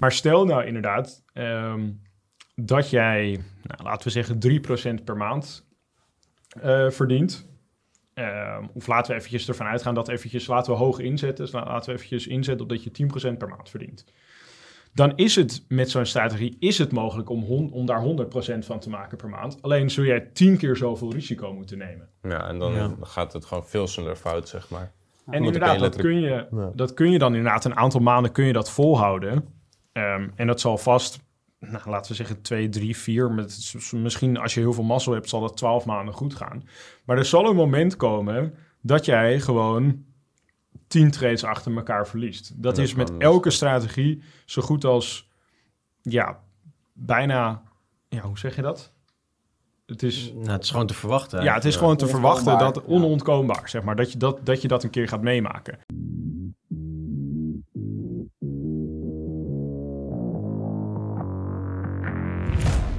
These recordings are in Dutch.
Maar stel nou inderdaad ehm, dat jij, nou, laten we zeggen, 3% per maand eh, verdient. Ehm, of laten we eventjes ervan uitgaan dat eventjes, laten we hoog inzetten. Dus laten we eventjes inzetten op dat je 10% per maand verdient. Dan is het met zo'n strategie is het mogelijk om, hon- om daar 100% van te maken per maand. Alleen zul jij 10 keer zoveel risico moeten nemen. Ja, en dan Ja. gaat het gewoon veel sneller fout, zeg maar. En inderdaad, dat kun, je, Ja. dat kun je dan inderdaad een aantal maanden kun je dat volhouden. Ehm, en dat zal vast, nou, laten we zeggen, twee, drie, vier. Met, misschien als je heel veel mazzel hebt, zal dat twaalf maanden goed gaan. Maar er zal een moment komen dat jij gewoon tien trades achter elkaar verliest. Dat dat is met elke strategie zo goed als, ja, bijna, ja, hoe zeg je dat? Het is, Nou, het is gewoon te verwachten. ja, het is gewoon te verwachten dat onontkoombaar, zeg maar, dat je dat, dat je dat een keer gaat meemaken.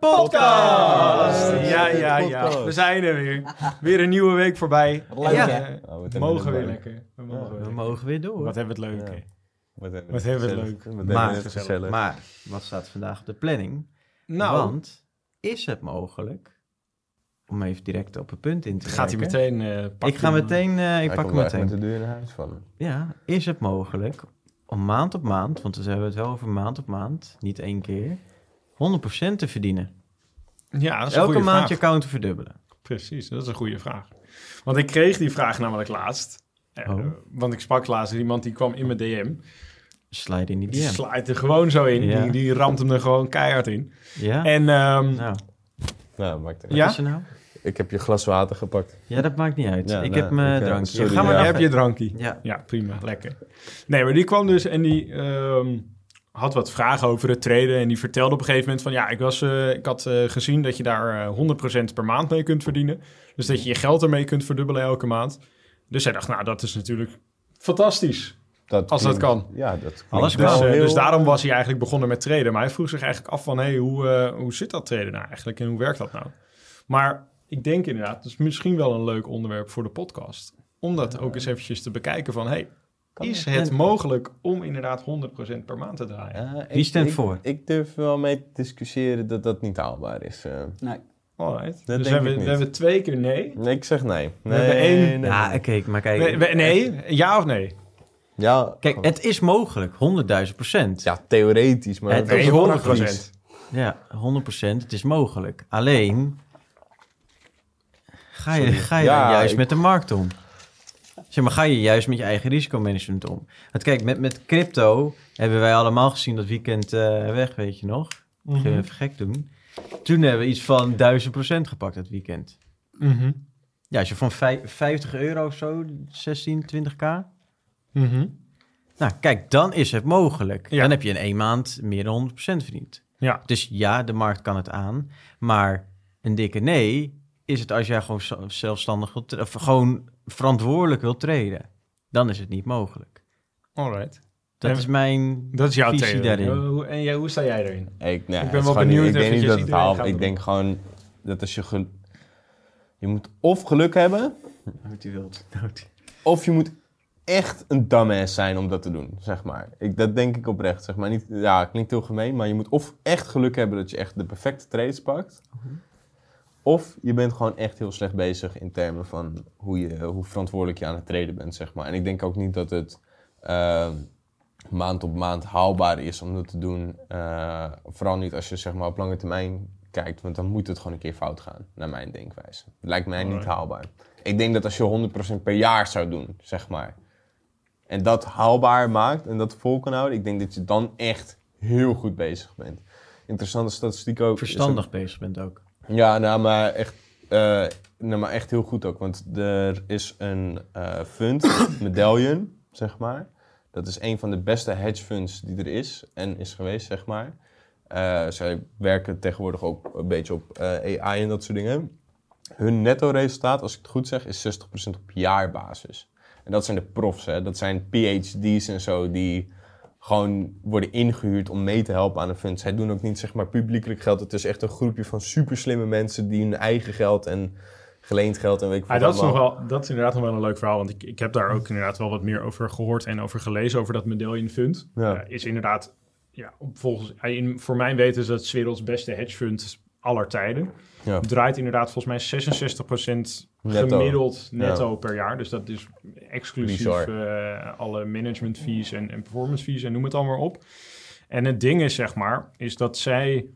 podcast. Ja, ja, ja. We zijn er weer. Weer een nieuwe week voorbij. Wat leuk, hè? Oh, we hebben mogen we weer lekker. We mogen weer We lekker. mogen weer door. Wat hebben we het leuk. Ja. Wat hebben Wat hebben we het leuk. Wat Maar- het gezellig. Maar wat staat vandaag op de planning? Nou, Want is het mogelijk, om even direct op het punt in te gaat hij meteen eh pakken. Ik ga meteen, eh, ik Hij pak hem meteen. met de deur in huis vallen. Ja, is het mogelijk om maand op maand, want we hebben het wel over maand op maand, niet één keer, 100% te verdienen? Ja, dat is een Elke goede maand vraag. je account te verdubbelen. Precies, dat is een goede vraag. Want ik kreeg die vraag namelijk laatst. Eh, Oh. Want ik sprak laatst iemand die kwam in mijn DM. Slide in die Die DM. slaat er gewoon zo in. Ja. Die, die ramt hem er gewoon keihard in. Ja? En ehm, nou, Nou, maakt het Ja? wat is er nou? Ik heb je glas water gepakt. Ja, dat maakt niet uit. Ja, ik nou, heb mijn eh, drankje. sorry, Ga maar ja. heb je drankie. Ja. Ja, prima, lekker. Nee, maar die kwam dus en die ehm, had wat vragen over het traden. En die vertelde op een gegeven moment van... ja, ik, was, eh, ik had eh, gezien dat je daar eh 100% per maand mee kunt verdienen. Dus dat je je geld ermee kunt verdubbelen elke maand. Dus hij dacht, nou, dat is natuurlijk fantastisch. Dat Als dat kan. Ja, dat Alles Dus, kan. eh, heel- dus daarom was hij eigenlijk begonnen met traden. Maar hij vroeg zich eigenlijk af van... hey, hoe, eh, hoe zit dat traden nou eigenlijk en hoe werkt dat nou? Maar ik denk inderdaad, het is misschien wel een leuk onderwerp voor de podcast. Om dat ook eens eventjes te bekijken van... hey, is het En- mogelijk om inderdaad 100% per maand te draaien? Wie stemt ik- voor? Ik durf wel mee te discussiëren dat dat niet haalbaar is. eh. Nee. Alright. Dat dus denk we hebben, ik niet. we hebben twee keer nee. Nee, ik zeg nee. We Nee, hebben één- nee, nee. Ja, kijk, maar kijk. Nee, we- nee, ja of nee? Ja, Kijk, het is mogelijk, 100.000 procent. ja, theoretisch, maar Het dat is is Nee, wel 100%. praktisch. Ja, 100%. Het is mogelijk. Alleen, ga je, Sorry. ga je Ja, juist ik- met de markt om? Zeg maar, ga je juist met je eigen risicomanagement om? Want kijk, met, met crypto hebben wij allemaal gezien dat weekend eh, weg, weet je nog? Gaan we even gek doen. Toen hebben we iets van 1000% gepakt dat weekend. Mhm. Ja, als je van vij- 50 euro of zo, 16, 20k. Mhm. Nou, kijk, dan is het mogelijk. Ja. Dan heb je in één maand meer dan 100% verdiend. Ja, Dus ja, de markt kan het aan. Maar een dikke nee is het als jij gewoon zelfstandig of gewoon verantwoordelijk wilt treden. Dan is het niet mogelijk. alright. Dat En- is mijn Dat is jouw visie theorie. daarin. En jij, hoe sta jij erin? Ik, nee, Ik ben wel benieuwd niet- Ik denk niet eventjes dat het haalt. Ik denk gewoon dat als je... gel- Je moet of geluk hebben, wilt. of je moet echt een dumbass zijn om dat te doen, zeg maar. Ik, dat denk ik oprecht, zeg maar. Niet, ja, klinkt heel gemeen, maar je moet of echt geluk hebben dat je echt de perfecte trades pakt. Of je bent gewoon echt heel slecht bezig in termen van hoe, je, hoe verantwoordelijk je aan het traden bent, zeg maar. En ik denk ook niet dat het eh, maand op maand haalbaar is om dat te doen. Eh, vooral niet als je zeg maar, op lange termijn kijkt, want dan moet het gewoon een keer fout gaan, naar mijn denkwijze. Lijkt mij niet haalbaar. Ik denk dat als je 100% per jaar zou doen, zeg maar, en dat haalbaar maakt en dat vol kan houden, ik denk dat je dan echt heel goed bezig bent. Interessante statistiek ook. Verstandig bezig bent ook. Ja, nou, maar echt, eh, nou, maar echt heel goed ook. Want er is een eh, fund, Medallion, zeg maar. Dat is een van de beste hedge funds die er is en is geweest, zeg maar. Eh, zij werken tegenwoordig ook een beetje op AI en dat soort dingen. Hun netto resultaat, als ik het goed zeg, is 60% op jaarbasis. En dat zijn de profs, hè. Dat zijn PhD's en zo die gewoon worden ingehuurd om mee te helpen aan een fund. Zij doen ook niet zeg maar publiekelijk geld. Het is echt een groepje van super slimme mensen die hun eigen geld en geleend geld en weet ik Ja, dat, is nog wel, dat is inderdaad nog wel een leuk verhaal. Want ik, ik heb daar ook inderdaad wel wat meer over gehoord en over gelezen. Over dat Fund. Ja. Eh, is inderdaad, ja, volgens, in, voor mijn weten is dat werelds beste hedge fund aller tijden. Ja. Draait inderdaad volgens mij 66% Netto. gemiddeld netto per jaar. Dus dat is exclusief eh, alle management fees en, en performance fees en noem het allemaal op. En het ding is, zeg maar, is dat zij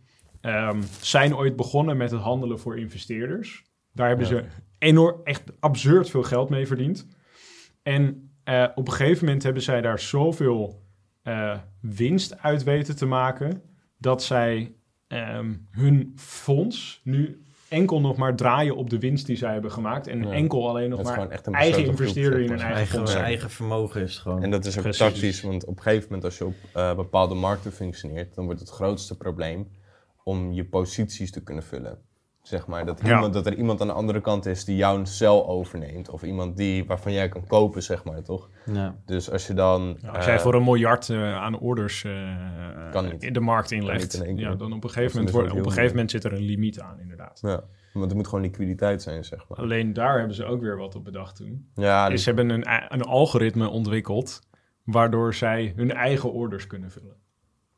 ehm, zijn ooit begonnen met het handelen voor investeerders. Daar hebben Ja. ze enorm, echt absurd veel geld mee verdiend. En eh, op een gegeven moment hebben zij daar zoveel eh, winst uit weten te maken, dat zij ehm, hun fonds nu enkel nog maar draaien op de winst die zij hebben gemaakt. En Ja. enkel alleen nog maar gewoon echt een eigen investeerder in hun eigen Eigen, fonds eigen vermogen is gewoon. En dat is ook Precies. tactisch, want op een gegeven moment als je op eh, bepaalde markten functioneert, dan wordt het grootste probleem om je posities te kunnen vullen. Zeg maar, dat, Ja. iemand, dat er iemand aan de andere kant is die jouw cel overneemt. Of iemand die, waarvan jij kan kopen, zeg maar, toch? ja. Dus als je dan... Ja, als eh, jij voor een miljard eh, aan orders eh, Kan niet. in de markt Kan inlegt, in ja, dan op een gegeven moment, dus wordt, op een gegeven moment zit er een limiet aan, inderdaad. Ja, want er moet gewoon liquiditeit zijn, zeg maar. Alleen daar hebben ze ook weer wat op bedacht toen. Ja, Is ze hebben een, een algoritme ontwikkeld waardoor zij hun eigen orders kunnen vullen.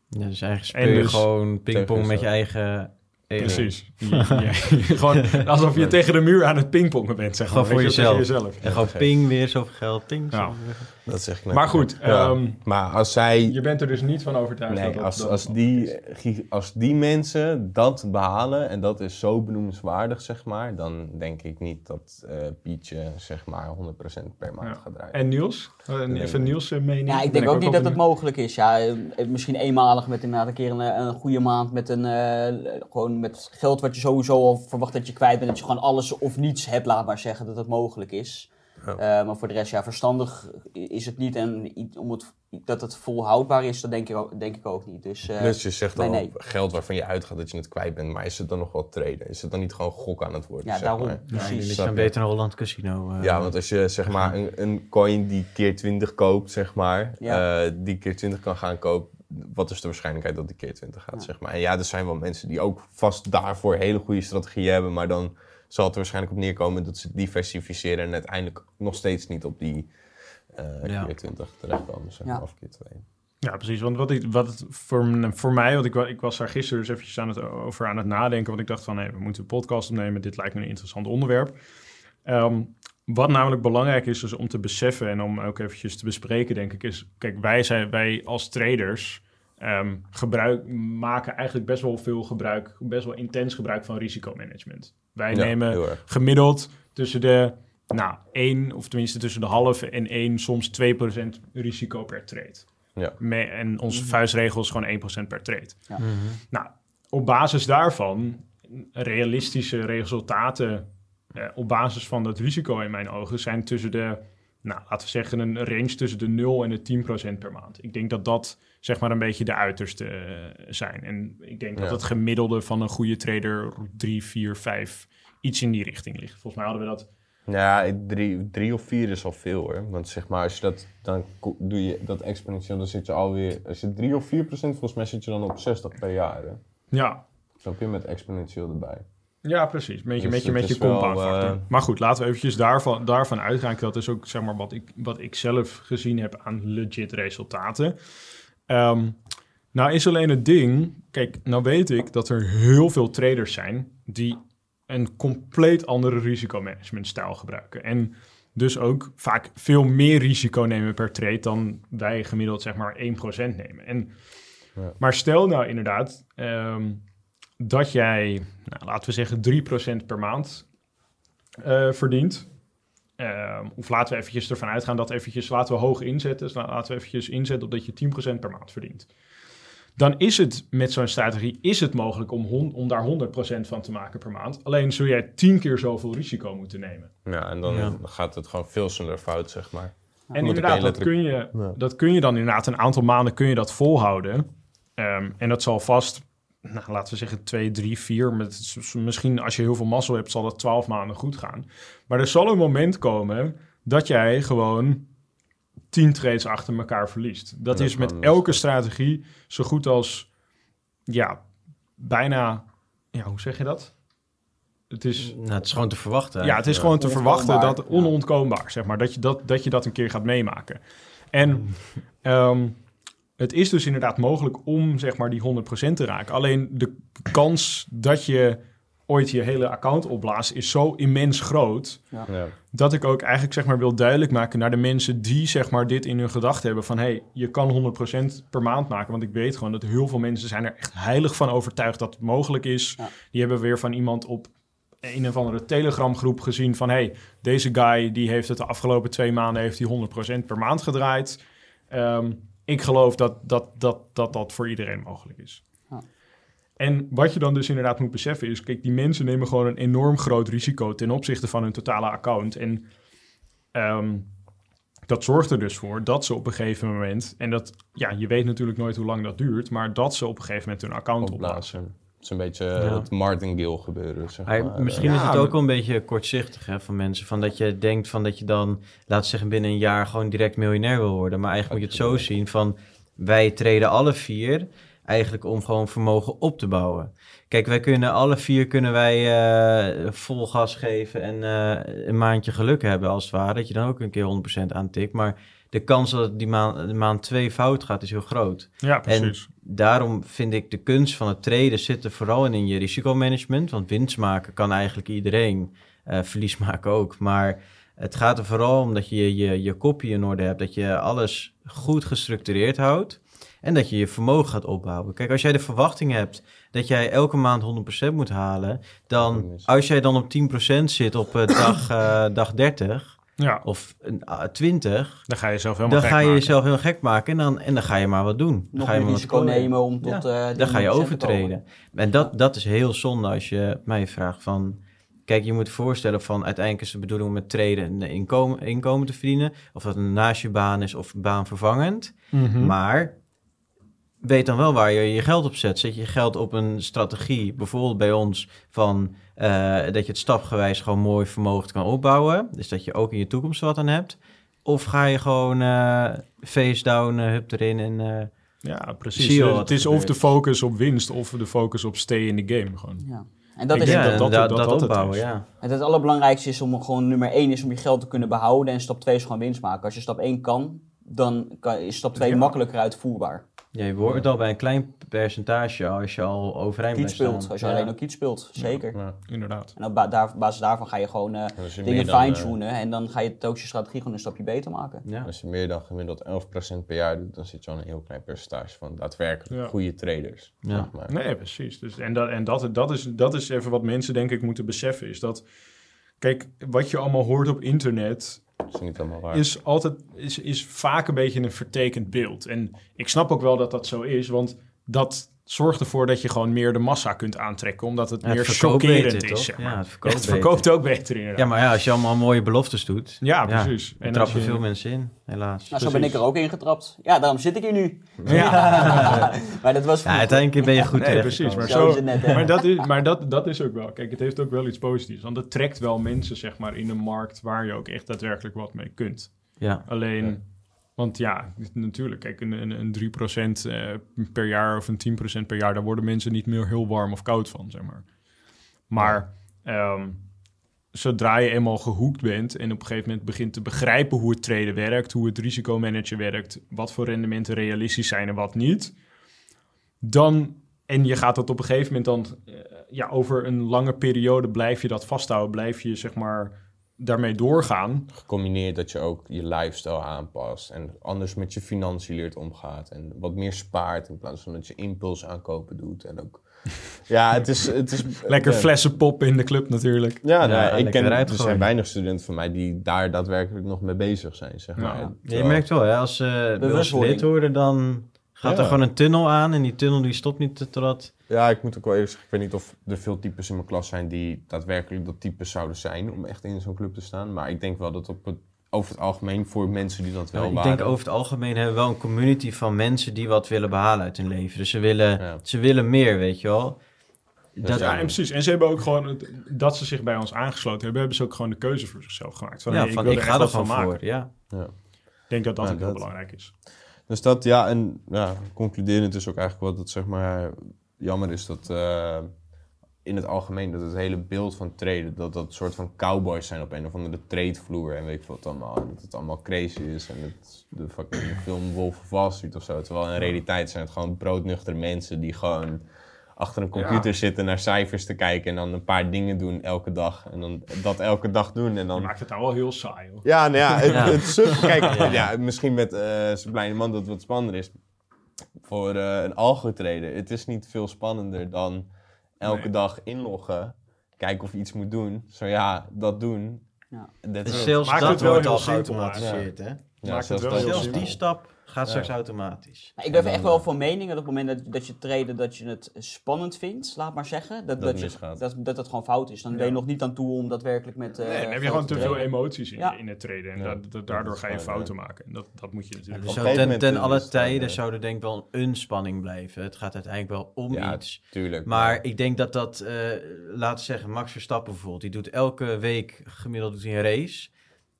Ja, dus eigenlijk En speel je dus- gewoon pingpong met je eigen... ego. Precies. Ja, ja, gewoon alsof je tegen de muur aan het pingpongen bent, zeg maar. Gewoon voor jezelf. jezelf. En gewoon ping, weer zoveel geld, ping. Ja. dat is echt Maar goed, Ja. ehm, Maar als zij... je bent er dus niet van overtuigd dat Nee, dat- als, dat als, die, is. als die mensen dat behalen en dat is zo benoemenswaardig, zeg maar, dan denk ik niet dat eh Pietje, zeg maar, 100% per maand Ja. gaat draaien. En Niels? Eh. Even Niels' eh, mening? Ja, ik denk ook niet dat het mogelijk is. Ja, eh, misschien eenmalig met inderdaad een keer een, een goede maand met een eh, gewoon met geld wat je sowieso al verwacht dat je kwijt bent, dat je gewoon alles of niets hebt, laat maar zeggen dat het mogelijk is. Ja. Eh, maar voor de rest, ja, verstandig is het niet. En om het, dat het volhoudbaar is, dat denk ik ook, denk ik ook niet. Dus, eh, dus je zegt nee, al nee. geld waarvan je uitgaat dat je het kwijt bent, maar is het dan nog wel traden? Is het dan niet gewoon gok aan het worden? ja, zeg daarom. maar? Ja, Precies. zijn je? beter een Holland Casino. eh. Ja, want als je zeg maar een, een coin die keer 20 koopt, zeg maar, Ja. eh, die keer 20 kan gaan kopen, wat is de waarschijnlijkheid dat die keer 20 gaat, Ja. zeg maar. En ja, er zijn wel mensen die ook vast daarvoor hele goede strategieën hebben, maar dan zal het er waarschijnlijk op neerkomen dat ze diversificeren en uiteindelijk nog steeds niet op die eh, Ja. keer 20 terechtkomen, zeg maar, Ja. of keer 2. Ja, precies. Want wat, ik, wat het voor, voor mij, want ik, ik was daar gisteren dus eventjes aan het, over aan het nadenken. Want ik dacht van, hé, we moeten een podcast opnemen. Dit lijkt me een interessant onderwerp. Ehm, wat namelijk belangrijk is, dus om te beseffen en om ook eventjes te bespreken, denk ik, is... Kijk, wij, zijn, wij als traders ehm, gebruik, maken eigenlijk best wel veel gebruik, best wel intens gebruik van risicomanagement. Wij Ja, nemen gemiddeld tussen de, nou, 1 of tenminste tussen de half en 1, soms 2% risico per trade. Ja. Me- en onze vuistregel is gewoon 1% per trade. Mhm. Nou, op basis daarvan, realistische resultaten eh, op basis van dat risico in mijn ogen zijn tussen de, nou, laten we zeggen, een range tussen de 0 en de 10% per maand. Ik denk dat dat zeg maar een beetje de uiterste eh, zijn. En ik denk dat Ja. het gemiddelde van een goede trader 3, 4, 5 iets in die richting ligt. Volgens mij hadden we dat Ja, ik- drie, drie of vier is al veel hoor. Want zeg maar, als je dat, dan doe je dat exponentieel, dan zit je alweer, als je 3 of 4 procent, volgens mij zit je dan op 60 per jaar. Hè? ja, Snap je, met exponentieel erbij. Ja, precies. Met je, Dus met je, het met je is wel, compound factor. eh, Maar goed, laten we eventjes daarvan, daarvan uitgaan. Dat is ook zeg maar, wat, ik, wat ik zelf gezien heb aan legit resultaten. Ehm, nou is alleen het ding... Kijk, nou weet ik dat er heel veel traders zijn... die een compleet andere risicomanagementstijl gebruiken. En dus ook vaak veel meer risico nemen per trade... dan wij gemiddeld zeg maar 1% nemen. En, Ja. Maar stel nou inderdaad... ehm, dat jij, nou, laten we zeggen, 3% per maand eh, verdient. Ehm, of laten we eventjes ervan uitgaan dat eventjes, laten we hoog inzetten. Dus la- laten we eventjes inzetten op dat je 10% per maand verdient. Dan is het met zo'n strategie is het mogelijk om, hon- om daar 100% van te maken per maand. Alleen zul jij 10 keer zoveel risico moeten nemen. Ja, en dan Ja. gaat het gewoon veel sneller fout, zeg maar. En inderdaad, dat kun, je, Ja. dat kun je dan inderdaad een aantal maanden kun je dat volhouden. Ehm, en dat zal vast nou, laten we zeggen 2, 3, 4. Met, misschien als je heel veel mazzel hebt, zal dat 12 maanden goed gaan. Maar er zal een moment komen dat jij gewoon 10 trades achter elkaar verliest. Dat Dat is met kan elke strategie zo goed als, ja, bijna, ja, hoe zeg je dat? Het is, Nou, het is gewoon te verwachten. ja, het is Ja. gewoon te verwachten Onontkoombaar, dat ja. onontkoombaar, zeg maar, dat je dat, dat je dat een keer gaat meemaken. En ehm, het is dus inderdaad mogelijk om zeg maar die 100% te raken. Alleen de kans dat je ooit je hele account opblaast is zo immens groot Ja. dat ik ook eigenlijk zeg maar wil duidelijk maken naar de mensen die zeg maar dit in hun gedachten hebben van hey, je kan 100% per maand maken, want ik weet gewoon dat heel veel mensen zijn er echt heilig van overtuigd dat het mogelijk is. Ja. Die hebben weer van iemand op een of andere Telegram groep gezien van hey, deze guy die heeft het de afgelopen twee maanden heeft hij 100% per maand gedraaid. Ehm, ik geloof dat dat, dat, dat dat voor iedereen mogelijk is. En wat je dan dus inderdaad moet beseffen is, kijk, die mensen nemen gewoon een enorm groot risico ten opzichte van hun totale account. En ehm, dat zorgt er dus voor dat ze op een gegeven moment, en dat, ja, je weet natuurlijk nooit hoe lang dat duurt, maar dat ze op een gegeven moment hun account opblazen. Opblazen. Het is een beetje Ja. het martingale gebeuren, zeg Maar maar. misschien Ja, is het ook wel een beetje kortzichtig hè, van mensen. Van dat je denkt van dat je dan, laten we zeggen, binnen een jaar gewoon direct miljonair wil worden. Maar eigenlijk moet je het zo zien van wij treden alle vier eigenlijk om gewoon vermogen op te bouwen. Kijk, wij kunnen alle vier kunnen wij eh, vol gas geven en eh, een maandje geluk hebben als het ware. Dat je dan ook een keer 100% aantikt. Maar de kans dat die maand, maand twee fout gaat is heel groot. Ja, precies. Daarom vind ik de kunst van het traden zit er vooral in, in je risicomanagement. Want winst maken kan eigenlijk iedereen, eh, verlies maken ook. Maar het gaat er vooral om dat je je, je kopje in orde hebt. Dat je alles goed gestructureerd houdt. En dat je je vermogen gaat opbouwen. Kijk, als jij de verwachting hebt dat jij elke maand 100% moet halen. Dan, als jij dan op 10% zit op eh, dag, eh, dag 30 ja, of een, ah, 20, dan ga je zelf helemaal dan gek ga je maken. jezelf heel gek maken en dan, en dan ga je maar wat doen. Dan Nog ga je wat risico nemen om tot... Ja, eh, Dan ga je 100% te overtreden. En dat, dat is heel zonde als je mij vraagt van... Kijk, je moet je voorstellen van uiteindelijk is de bedoeling om met treden een inkomen, inkomen te verdienen. Of dat een naast je baan is of baanvervangend. Mhm. Maar weet dan wel waar je je geld op zet. Zet je je geld op een strategie, bijvoorbeeld bij ons, van eh, dat je het stapgewijs gewoon mooi vermogen kan opbouwen. Dus dat je ook in je toekomst wat aan hebt. Of ga je gewoon eh, face down, eh, hup erin en... eh, Ja, precies. Dus het is of de focus op winst of de focus op stay in the game gewoon. Ja. En dat Ik is denk ja, dat dat- inderdaad, dat dat, dat het opbouwen, ja. En het allerbelangrijkste is om gewoon nummer 1 is om je geld te kunnen behouden. En stap 2 is gewoon winst maken. Als je stap 1 kan, dan kan, is stap 2 Ja. makkelijker uitvoerbaar. Ja, je wordt al bij een klein percentage als je al overeind blijft speelt, als je Ja. alleen ook kiet speelt, zeker. Ja. Inderdaad. En op ba- daar, basis daarvan ga je gewoon eh, je dingen dan, eh, fine-tunen. En dan ga je het ook je strategie gewoon een stapje beter maken. Ja. Als je meer dan gemiddeld 11% per jaar doet, dan zit je al een heel klein percentage van daadwerkelijk Ja. goede traders. Ja. Zeg maar. Nee, precies. Dus, en dat, en dat, dat, is, dat is even wat mensen denk ik moeten beseffen. Is dat, kijk, wat je allemaal hoort op internet Is is altijd is, is vaak een beetje een vertekend beeld. En ik snap ook wel dat dat zo is, want dat zorgt ervoor dat je gewoon meer de massa kunt aantrekken, omdat het Ja, meer chockerend beter, is. Ja, het verkoopt het beter. ook beter inderdaad. ja, maar ja, als je allemaal mooie beloftes doet, Ja, precies. en En trappen je- veel mensen in, helaas. Nou, zo ben ik er ook in getrapt. Ja, daarom zit ik hier nu. Ja, maar dat was Ja, uiteindelijk ben je goed Nee, precies, maar Zo zo, is het net, hè. maar, dat is, maar dat, dat is ook wel. Kijk, het heeft ook wel iets positiefs. Want het trekt wel mensen, zeg maar, in een markt waar je ook echt daadwerkelijk wat mee kunt. Ja, Alleen, Ja. Want ja, natuurlijk, kijk, een, een, een 3% eh, per jaar of een 10% per jaar, daar worden mensen niet meer heel warm of koud van, zeg maar. Maar ehm, zodra je eenmaal gehoekt bent en op een gegeven moment begint te begrijpen hoe het traden werkt, hoe het risicomanagen werkt, wat voor rendementen realistisch zijn en wat niet, dan, en je gaat dat op een gegeven moment dan, eh, ja, over een lange periode blijf je dat vasthouden, blijf je, zeg maar, daarmee doorgaan. Gecombineerd dat je ook je lifestyle aanpast en anders met je financiën leert omgaat en wat meer spaart in plaats van dat je impuls aankopen doet en ook... Ja, het is... Het is Lekker ja. flessen poppen in de club natuurlijk. Ja, Ja, ik ken, er zijn weinig studenten van mij die daar daadwerkelijk nog mee bezig zijn, zeg maar. Ja, je merkt wel, hè, als ze bij ons Bewustwording. lid worden, dan gaat Ja. er gewoon een tunnel aan en die tunnel die stopt niet totdat... Ja, ik moet ook wel eerlijk zeggen, ik weet niet of er veel types in mijn klas zijn die daadwerkelijk dat type zouden zijn om echt in zo'n club te staan. Maar ik denk wel dat op het over het algemeen voor mensen die dat wel ik waren. denk over het algemeen hebben we wel een community van mensen die wat willen behalen uit hun leven. Dus ze willen, Ja. ze willen meer, weet je wel. Dat, Ja, en precies. En ze hebben ook gewoon, het- dat ze zich bij ons aangesloten hebben, hebben ze ook gewoon de keuze voor zichzelf gemaakt. Van, ja, hey, van, wil ik er ga er van gewoon maken. voor. Ja. Ja. Ik denk dat dat Ja, ook heel belangrijk is. Dus dat, ja, en ja, concluderend is ook eigenlijk wat het zeg maar jammer is dat eh, in het algemeen dat het hele beeld van traden, dat dat soort van cowboys zijn op een of andere tradevloer en weet ik wat allemaal. Dat het allemaal crazy is en het, de fucking film Wolf of Wall of zo. Terwijl in realiteit zijn het gewoon broodnuchtere mensen die gewoon achter een computer Ja. zitten naar cijfers te kijken en dan een paar dingen doen elke dag. En dan dat elke dag doen en dan maakt het nou wel heel saai. Hoor. ja, nou ja, het, Ja. het suf- Kijk, ja. misschien met eh Sublime Man dat het wat spannender is. Voor eh, een algo-trader. Het is niet veel spannender dan elke Nee. dag inloggen. Kijken of je iets moet doen. Zo ja, dat doen. Ja. Dus zelfs Maakt dat het wel wordt heel al geautomatiseerd, hè? Ja, maakt het zelfs wel Zelfs die stap gaat Ja. straks automatisch. Maar ik ben En echt wel eh, van mening dat op het moment dat, dat je traden, dat je het spannend vindt, laat maar zeggen, dat Dat dat, je, dat, dat het gewoon fout is. Dan Ja. ben je nog niet aan toe om daadwerkelijk met. eh, Nee, dan heb je gewoon te veel emoties in, Ja. in het traden. En Ja. dat, dat- daardoor Dat ga je fouten maken. En dat, dat moet je Ja, natuurlijk dus zo ten, ten alle tijden eh, zou er denk ik wel een spanning blijven. Het gaat uiteindelijk wel om Ja, iets. tuurlijk. Maar ik denk dat dat, eh laten we zeggen, Max Verstappen bijvoorbeeld, die doet elke week gemiddeld doet hij een race.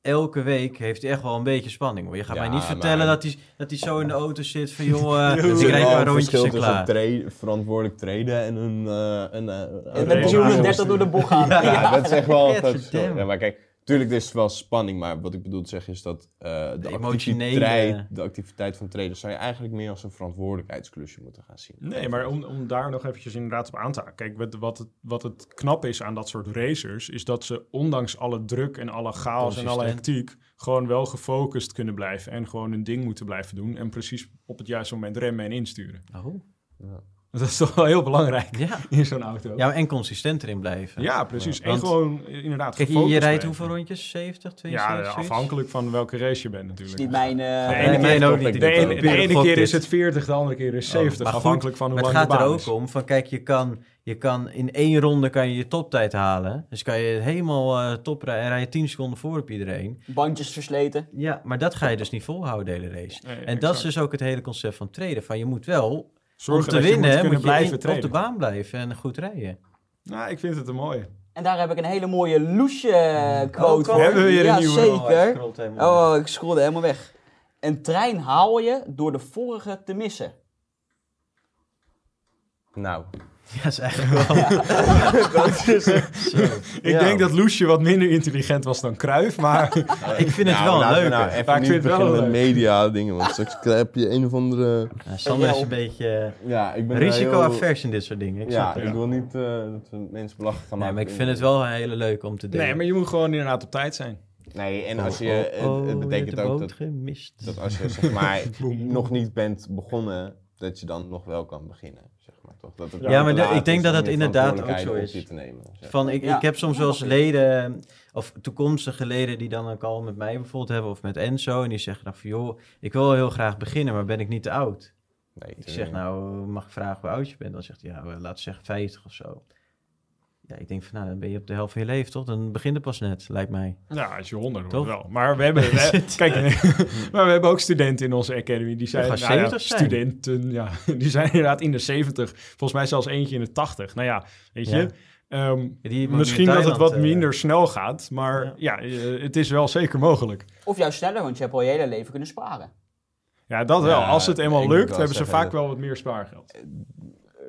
Elke week heeft hij echt wel een beetje spanning. Hoor. Je gaat Ja, mij niet vertellen maar- dat, hij, dat hij zo in de auto zit van, joh, Er ik rijd een rondjes en klaar. tra- verantwoordelijk traden en een... eh een, eh, En een- met race 330 door de bocht gaan. Ja. Ja, dat is echt wel. Ja, maar kijk, tuurlijk er is wel spanning, maar wat ik bedoel te zeggen is dat eh, de, emotionele- activiteit, de activiteit van traders zou je eigenlijk meer als een verantwoordelijkheidsklusje moeten gaan zien. Nee, maar om, om daar nog eventjes inderdaad op aan te haken. Kijk, wat, wat, het, wat het knap is aan dat soort racers, is dat ze ondanks alle druk en alle chaos en alle hectiek, gewoon wel gefocust kunnen blijven en gewoon hun ding moeten blijven doen. En precies op het juiste moment remmen en insturen. Oh, Dat is toch wel heel belangrijk ja. in zo'n auto. ja, en consistent erin blijven. Ja, precies. Ja, en gewoon inderdaad Kijk, je, je rijdt hoeveel rondjes? 70, Ja, 72? eh, zoiets? afhankelijk van welke race je bent is natuurlijk. niet mijn. eh, ene ook niet. ik de ene, de keer is het 40, de andere keer is Oh, 70. maar goed, afhankelijk van hoe Maar lang het de gaat er ook is. om van, kijk, je kan, je kan in één ronde kan je je toptijd halen. Dus kan je helemaal eh top rijden en rij je 10 seconden voor op iedereen. bandjes versleten. Ja, maar dat ga je dus niet volhouden, de hele race. Nee, en exact. dat is dus ook het hele concept van traden. Van je moet wel, Zorgen om te dat je winnen, moet moet, kunnen je blijven in- op de baan blijven en goed rijden. Nou, ik vind het een mooie. En daar heb ik een hele mooie loesje quote Oh, voor. hebben we weer een ja, nieuwe? zeker. Oh, Oh, ik scrollde helemaal weg. Een trein haal je door de vorige te missen. Nou, Ja, dat is eigenlijk wel... dat is Zo. Ik Ja. denk dat Loesje wat minder intelligent was dan Cruijff, maar Ik vind het Nou, wel leuk. Nou even Maar ik vind het wel met leuk. media dingen, want straks heb je een of andere... Ja, Sander is een beetje Ja, ik ben in dit soort dingen. Ik Ja, ik wil niet eh, dat we mensen belachelijk gaan Nee, maken. maar ik vind het wel een hele leuk om te delen. nee, maar je moet gewoon inderdaad op tijd zijn. Nee, en als je, Oh, het- oh, het, je hebt betekent ook dat, gemist. dat als je zeg maar nog niet bent begonnen, dat je dan nog wel kan beginnen. Zeg toch? Dat het Ja, maar de- ik denk dat het inderdaad ook zo is. te nemen. zeg. Van, ik, Ja. ik heb soms wel eens leden, of toekomstige leden die dan een call met mij bijvoorbeeld hebben, of met Enzo, en die zeggen dan van, joh, ik wil heel graag beginnen, maar ben ik niet te oud? Nee, Ik zeg, nou, mag ik vragen hoe oud je bent? Dan zegt hij, ja, eh, laten we zeggen 50 of zo. Ja, ik denk van, nou, dan ben je op de helft van je leven, toch? Dan begint het pas net, lijkt mij. Ja, als je honderd wordt Toch? wel. Maar we hebben, we- kijk, maar we hebben ook studenten in onze academy. Die zijn, nou ja, 70 zijn. studenten, ja, die zijn inderdaad in de 70. Volgens mij zelfs eentje in de 80. Nou ja, weet je, Ja. ehm, woont misschien dat het wat eh, minder snel gaat. Maar ja, eh, het is wel zeker mogelijk. Of juist sneller, want je hebt al je hele leven kunnen sparen. Ja, dat wel. Als het eenmaal lukt, hebben ze vaak wel wat meer spaargeld.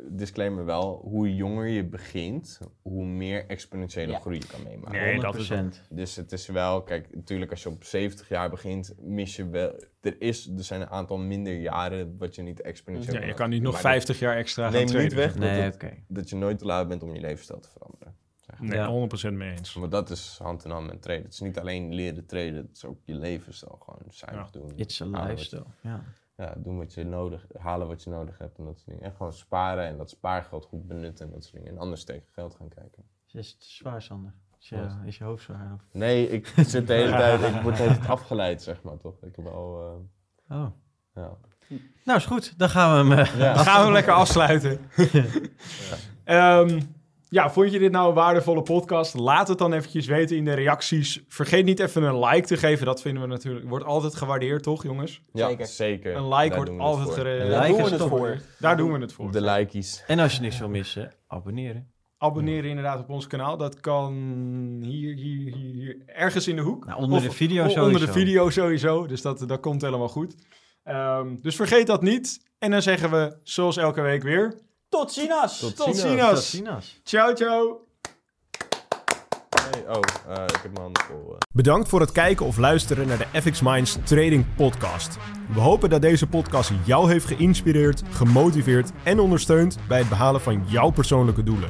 Disclaimer wel, hoe jonger je begint, hoe meer exponentiële Ja. groei je kan meemaken. Nee, dat is 100%. Dus het is wel, kijk, natuurlijk als je op 70 jaar begint, mis je wel... Er, is, er zijn een aantal minder jaren wat je niet exponentieel Ja, je kan niet nog Maar 50 jaar extra gaan Neem niet traden. weg dat, Nee, het- oké. dat je nooit te laat bent om je levensstijl te veranderen. Nee, Ja. 100% mee eens. Maar dat is hand in hand met traden. Het is niet alleen leren traden, het is ook je levensstijl gewoon zuinig Ja. doen. It's a lifestyle. Ja. Ja, doen wat je nodig, halen wat je nodig hebt en dat soort dingen. En gewoon sparen en dat spaargeld goed benutten en dat soort dingen. En anders tegen geld gaan kijken. Is het zwaar, Sander? Is je, Wat? is je hoofd zwaar? Of? Nee, ik zit de hele tijd, ik word de hele tijd afgeleid, zeg maar, toch? Ik heb al, Oh. eh, ja. Nou, is goed. Dan gaan we hem... eh, Ja. Gaan we hem lekker afsluiten. Ehm, ja, vond je dit nou een waardevolle podcast? Laat het dan eventjes weten in de reacties. Vergeet niet even een like te geven. Dat vinden we natuurlijk, wordt altijd gewaardeerd, toch jongens? Ja, Zeker. zeker. Een like Daar wordt altijd. Een Daar like doen is we het voor. Daar doen we het voor. De likeys. En als je niks wil missen, abonneren. Abonneren inderdaad op ons kanaal. Dat kan hier, hier, hier, hier ergens in de hoek. Nou, onder Of de video o- Onder de sowieso. video sowieso. Dus dat, dat komt helemaal goed. Ehm, dus vergeet dat niet. En dan zeggen we, zoals elke week weer... Tot ziens! Tot Tot ziens. Tot ziens! ziens. Ciao, ciao! Hey, oh, eh, ik heb mijn handen vol. eh. Bedankt voor het kijken of luisteren naar de FX Minds Trading Podcast. We hopen dat deze podcast jou heeft geïnspireerd, gemotiveerd en ondersteund bij het behalen van jouw persoonlijke doelen.